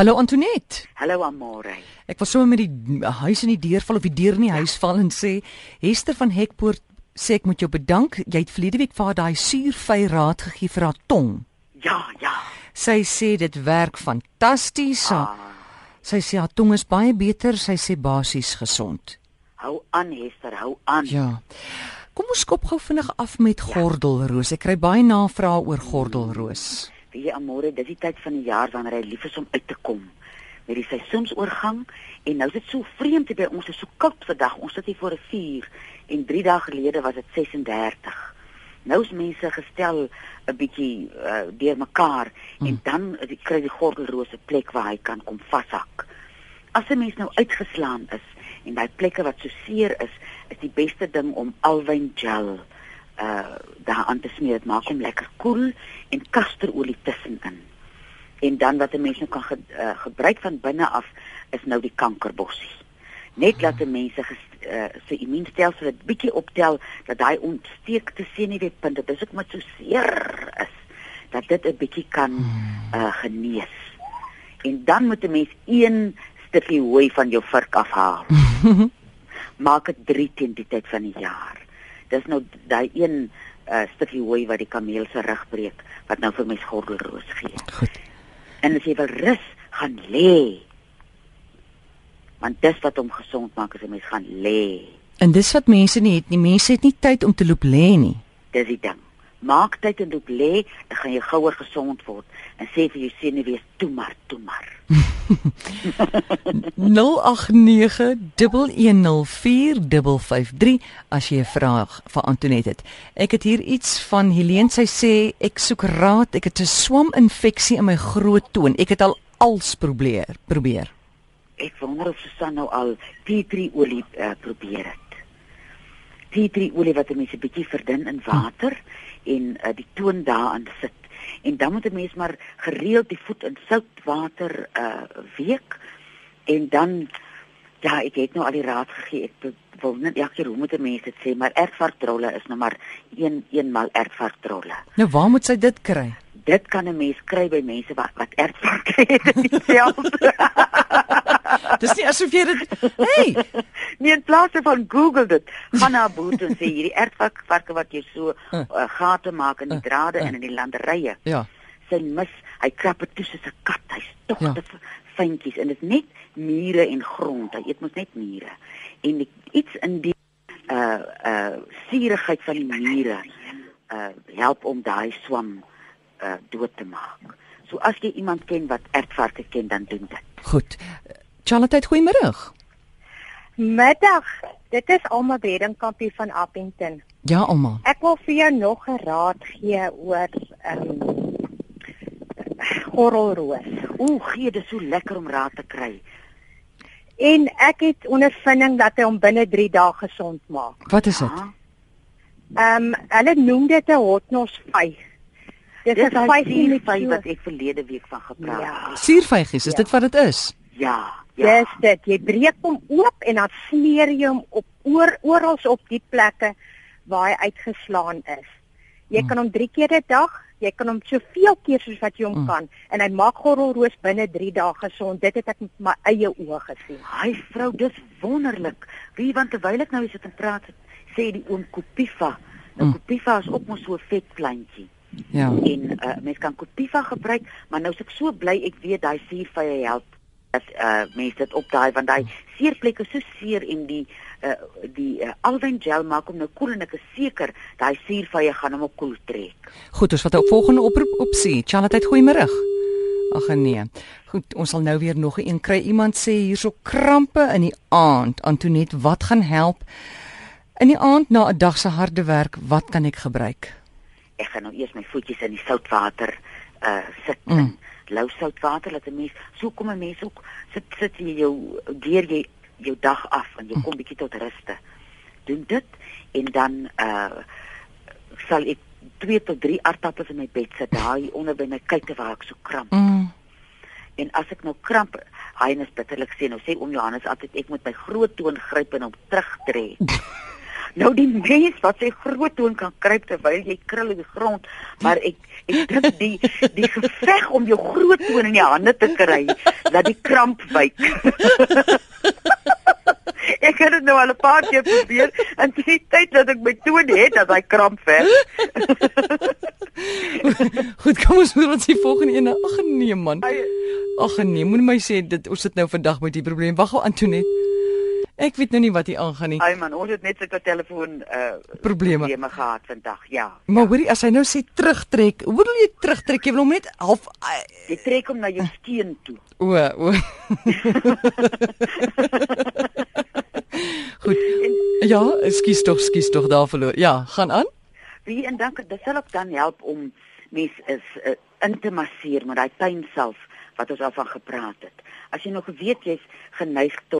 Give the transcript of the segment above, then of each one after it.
Hallo Antoinette. Hallo Amore. Ek was sommer met die huis in die deur val of die deur in die huis val en sê Hester van Hekpoort sê ek moet jou bedank. Jy het verlede week vir haar daai suurvy raad gegee vir haar tong. Ja, ja. Sy sê dit werk fantasties. Ah, Sy sê haar tong is baie beter, sy sê basies gesond. hou aan Hester, hou aan. Ja. Kom ons skop gou vinnig af met gordelroos. Ek kry baie navrae oor gordelroos. Weet jy Amore, dis die tyd van die jaar wanneer hy lief is om uit te kom. Met die seisoensoorgang en nou is dit so vreemd hier by ons, dit is so koud vandag. Ons sit hier voor 'n vuur en 3 dae gelede was dit 36. Nou is mense gestel 'n bietjie uh, deurmekaar hmm. en dan uh, kry die gordelroos 'n plek waar hy kan kom vashak. As 'n mens nou uitgeslaan is en daai plekke wat so seer is, is die beste ding om alwyn gel uh daar aan te smeer. Dit maak hom lekker koel en kasterolie tussenin. En dan wat 'n mens nou kan ge, uh, gebruik van binne af is nou die kankerbossie. Net laat 'n mens se uh, se immuunstelsel dit bietjie optel dat daai ontsteekte senuweepunt, dit is ook met so seer is, dat dit 'n bietjie kan uh genees. En dan moet 'n mens een stukkie hooi van jou vark afhaal. Maak dit 3 teen die tyd van die jaar. Dis nou daai een uh, stukkie hooi wat die kameel se rug breek wat nou vir mens gordelroos gee. Goed. En as jy wil rus, gaan lê. Want dis wat hom gesond maak as 'n mens gaan lê. En dis wat mense nie het nie. Mense het nie tyd om te loop lê nie. Dis die ding. Maak tyd en loop lê, dan gaan jy gouer gesond word en sê vir jou senuwees toe maar, toe maar. 0891104553 as jy 'n vraag vir Antoinette het. Ek het hier iets van Helene sy sê ek soek raad, ek het 'n swaminfeksie in my groot toon. Ek het al als probeer, probeer. Ek wonder of Susan nou al tea tree olie uh, probeer. Tea tree olie wat mense bietjie verdun in water hm. en uh, die toon daarin sit. En dan moet 'n mens maar gereeld die voet in soutwater uh week en dan ja, ek het nou al die raad gegee. Ek wil net elke keer hoe moet 'n mens dit sê, maar ertvarkdrolle is nou maar een eenmal ertvarkdrolle. Nou waar moet sy dit kry? Dit kan 'n mens kry by mense wat wat ertvarke het in die veld. Dis nie asof jy dit Hey, Nee, in plaas van Google dit, gaan na 'n boot en sê hierdie ertvarke wat jy so uh, gate maak in die drade en in die landerye. ja. Sy mis, hy krap dit toe soos 'n kat. Hy's tog Ja. te fyntjies en dit is net mure en grond. Hy eet mos net mure. En die, iets in die uh uh suurigheid van die mure uh help om daai swam uh dood te maak. So as jy iemand ken wat ertvarke ken, dan doen dit. Goed. Charlotte, goeiemôre. Middag. Dit is Alma Beddingkampie van Appington. Ja, almal. Ek wil vir jou nog 'n raad gee oor ehm um, gorrelroos. Ooh, gee dit so lekker om raad te kry. En ek het ondervinding dat hy hom binne 3 dae gesond maak. Wat is dit? Ja. Ehm um, hulle noem dit 'n hotnos 5. Dit Dis is 5 suurvyf wat ek verlede week van gepraat Ja. het. Suurvygies, is Ja. dit wat dit is? Ja, ja. Dis dit. Jy breek hom oop en dan smeer jy hom op oor oral op die plekke waar hy uitgeslaan is. Jy Hmm. kan hom 3 keer 'n dag, jy kan hom soveel keer soos wat jy hom Mm. kan en hy maak gorrelroos binne 3 dae gesond. Dit het ek met my eie oë gesien. Hy vrou, dis wonderlik. Wie want terwyl ek nou hier sit en praat, sê die oom Kopifa. Nou Mm. Kopifa is ook mos so 'n vet plantjie. Ja. En uh mens kan Kopifa gebruik, maar nou is ek so bly ek weet daai suurvye help dat uh mense dit opdaai want daai seerplekke so seer en die uh die uh, alwyn gel maak hom nou koel en ek is seker daai suurvye gaan hom op koel trek. Goed, ons wat 'n volgende oproep opsie. Charlotte, goeiemôre. Ag nee. Goed, ons sal nou weer nog een kry. Iemand sê hierso krampe in die aand. Antoinette, wat gaan help? In die aand na 'n dag se harde werk, wat kan ek gebruik? Ek gaan nou eers my voetjies in die soutwater uh sit. Mm. Lou soutwater laat 'n mens so kom 'n mens ook sit sit jy jou deur jy jou dag af en jy kom bietjie tot ruste. Doen dit en dan uh sal ek 2 tot 3 aardappels in my bed sit daai onder by my kuite waar ek so kramp. Mm. En as ek nou kramp, hy is bitterlik sê nou sê oom Johannes altyd ek moet my groot toon gryp en hom terugtrek. Nou die mens wat sy groot toon kan kruip terwyl jy krul op die grond, maar ek ek dink die die geveg om jou groot toon in die hande te kry, dat die kramp wyk. ek het dit nou al 'n paar keer probeer en die tyd dat ek my toon het, dat hy kramp weg. Goed, kom ons hoor wat sy volgende een. Ag nee man. Ag nee, moenie my sê dit ons sit nou vandag met die probleem. Wag gou Antonet. Ek weet nou nie wat hier aangaan nie. Ai man, ons het net so 'n telefoon uh Probleme. probleme gehad vandag. Ja. Maar hoorie, as hy nou sê terugtrek, hoe wil jy terugtrek? Jy wil hom net half Jy trek hom na jou steen toe. o o. Goed. Ja, ekskuus tog, ekskuus tog daar verloor. Ja, gaan aan. Wie en dan dit sal ook dan help om mens is uh, in te masseer met daai pynself wat ons al van gepraat het. As jy nog weet jy's geneig tot uh,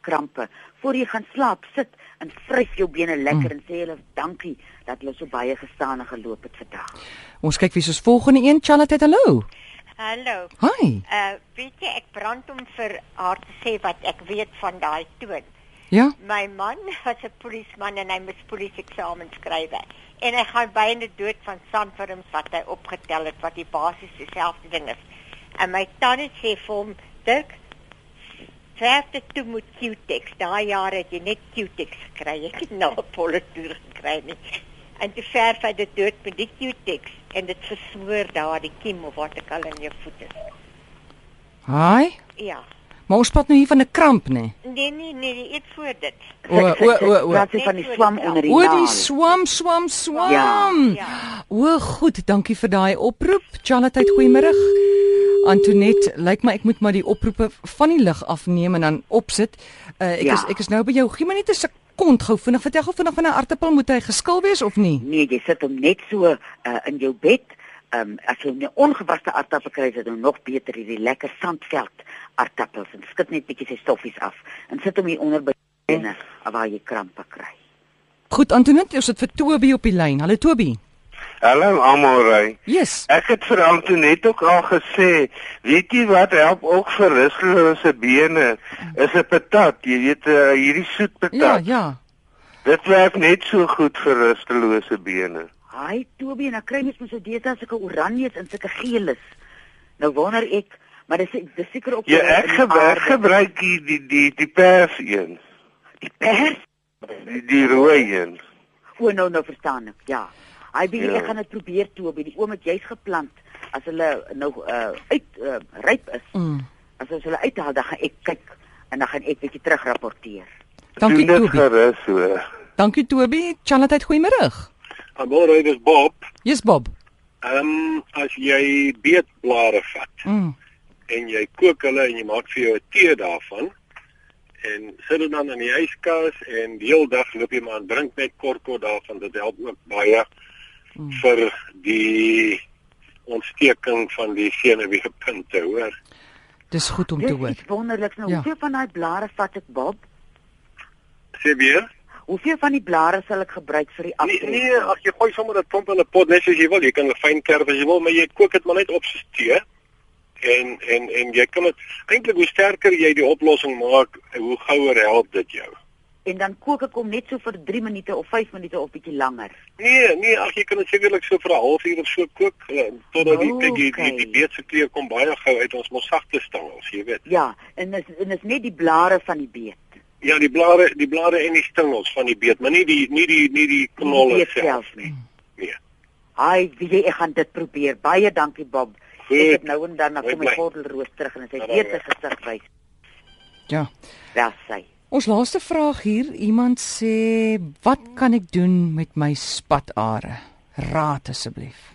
krampe, voor jy gaan slaap, sit en vryf jou bene lekker mm. en sê hulle dankie dat hulle so baie gestaan en geloop het vandag. Ons kyk wie soos volgende een, Charlotte, hallo. Hallo. Hi. Uh weet jy ek brand om vir haar te sê wat ek weet van daai toon. Ja. My man was 'n polisieman en hy moes polisie eksamen skryf. En hy gaan byna dood van sandwurms wat hy opgetel het wat die basies dieselfde ding is. En my tannie sê vir hom, "Dirk, verf dit toe met Q-Tex. Daai jare het jy net Q-Tex gekry. Ek het nou 'n politoer gekry nie." En toe verf hy dit dood met die Q-Tex en dit versmoor daar die kiem of wat ek al in jou voet is. Hi. Ja. Maar ons praat nou hier van 'n kramp, nê? Nee nee nee, die eet voor dit. O o o o. Praat sy van die swam onder die O die swam swam swam. Ja. O goed, dankie vir daai oproep. Charlotte, goeiemôre. Antoinette, lyk my ek moet maar die oproepe van die lig afneem en dan opsit. Uh, ek Ja. is ek is nou by jou. Gee my net 'n sekond gou vinnig. Vertel gou vinnig van 'n aartappel moet hy geskil wees of nie? Nee, jy sit hom net so uh, in jou bed. Ehm um, as jy 'n ongewaste aardappel kry, is dit nou nog beter hierdie lekker sandveld aardappels en skud net bietjie sy stoffies af en sit hom hier onder by binne waar jy krampe kry. Goed, Antoinette, ons sit vir Toby op die lyn. Hallo Toby. Hallo Amorey. Yes. Ek het vir Antoinette ook al gesê, weet jy wat help ook vir rustelose bene is 'n patat. Jy weet uh, hierdie soet Ja, patat. ja. Dit werk net so goed vir rustelose bene. Haai Toby, en dan kry mens mos so deesdae sulke oranjes en sulke geeles. Nou wonder ek, maar dis dis seker ook Ja, ek gebruik gebruik die die die, die pers een, die pers. die, die rooi een. O, nou nou verstaan ek. Ja. Hy wie Ja. ek gaan dit probeer Toby. Die oom het juis geplant as hulle nou uh, uit uh, ryp is. Mm. As ons hulle uithaal, dan gaan ek kyk en dan gaan ek bietjie terug rapporteer. Dankie Toby. gerus hoor. Dankie Toby. Charlotte, goeiemôre. Amore, dis Bob. Yes Bob. Ehm um, as jy beetblare vat Mm. en jy kook hulle en jy maak vir jou 'n tee daarvan en sit dit dan in die yskas en die hele dag loop jy maar en drink net kort kort daarvan. Dit help ook baie Mm. vir die ontsteking van die senuweepunte, hoor. Dis goed om te Dis hoor. iets wonderliks. Nou, Ja. hoeveel van daai blare vat ek, Bob? Sê weer? Hoeveel van die blare sal ek gebruik vir die Nee, afdruk? nee, ag jy gooi sommer 'n klomp in 'n pot net soos jy wil. Jy kan 'n fyn kerf as jy wil, maar jy kook dit maar net op so tee. En en en jy kan dit eintlik hoe sterker jy die oplossing maak, hoe gouer help dit jou. En dan kook ek hom net so vir 3 minute of 5 minute of bietjie langer. Nee, nee, ag jy kan dit sekerlik so vir 'n halfuur of so kook eh, totdat die kyk die, die, Okay. die beet se kleur kom baie gou uit ons mos sagte stangels, jy weet. Ja, en is en is net die blare van die beet. Ja, die blare, die blare en die stangels van die beet, maar nie die nie die nie die knolle self nie. Nee. Haai, wie jy ek gaan dit probeer. Baie dankie, Bob. Goed. Ek het nou en dan na kom my gordelroos terug en hy Ja, weer sy gesig wys. Ja. Daar sy. Ons laaste vraag hier, iemand sê, "Wat kan ek doen met my spatare?" Raad asseblief.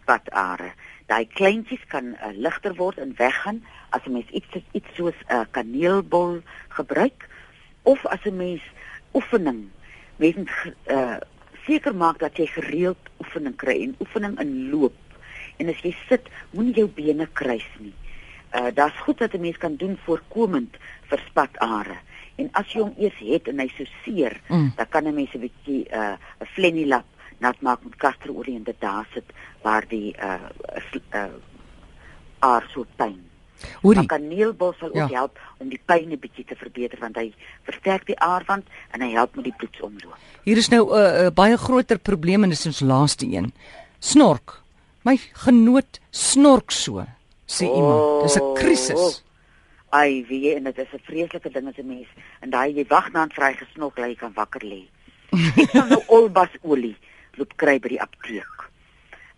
spatare. Daai kleintjies kan uh, ligter word en weggaan as 'n mens iets iets soos 'n uh, kaneelbol gebruik of as 'n mens oefening mens moet uh, seker maak dat jy gereeld oefening kry en oefening in loop. En as jy sit, moenie jou bene kruis nie. Uh daar's goed wat 'n mens kan doen voorkomend vir spatare. En as jy hom eers het en hy so seer, Mm. dan kan 'n mens 'n bietjie uh 'n flennilap nat maak met kasterolie en dit daar sit waar die uh, uh aar so pyn. Hoorie. Maar kaneelbos sal Ja. ook help om die pyn 'n bietjie te verbeter want hy versterk die aarwand en hy help met die bloedsomloop. Hier is nou 'n uh, uh, baie groter probleem en dis ons laaste een. Snork. My genoot snork so, sê iemand. Dis 'n krisis. Ai, wie jy en dit is 'n vreeslike ding as 'n mens. En daai jy wag na 'n vry gesnok lê jy kan wakker lê. Ek sal nou olbasolie loop kry by die apteek.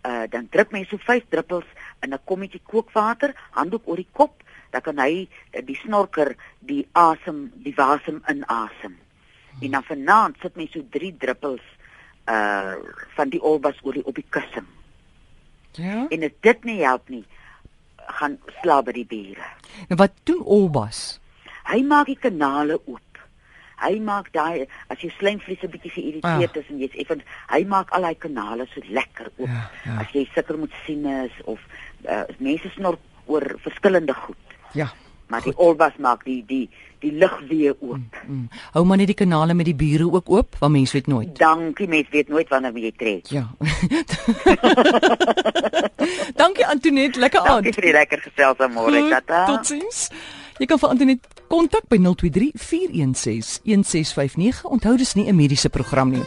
Uh dan druk mens so 5 druppels in 'n kommetjie kookwater, handdoek oor die kop, dan kan hy uh, die snorker die asem, die wasem inasem. En dan vanaand sit mens so 3 druppels uh van die olbasolie op die kussing. Ja. En as dit nie help nie, gaan slaap by die bure. Nou wat doen Olbas? Hy maak die kanale oop. Hy maak daai as jou slijmvlies 'n bietjie geïrriteerd Ah. is en jy's effens hy maak al daai kanale so lekker oop. Ja, ja. As jy sukkel met sinus of uh, mense snor oor verskillende goed. Ja. Maar die olbas maak die die die lug weer oop. Mm. Hou maar net die kanale met die bure ook oop, want mense weet nooit. Dankie, mens weet nooit wanneer jy trek. Ja. Dankie Antoinette, lekker aand. Dankie vir die lekker gesels aan môre, Goed, tata. Totsiens. Jy kan vir Antoinette kontak by 023 416 1659. Onthou dis nie 'n mediese program nie.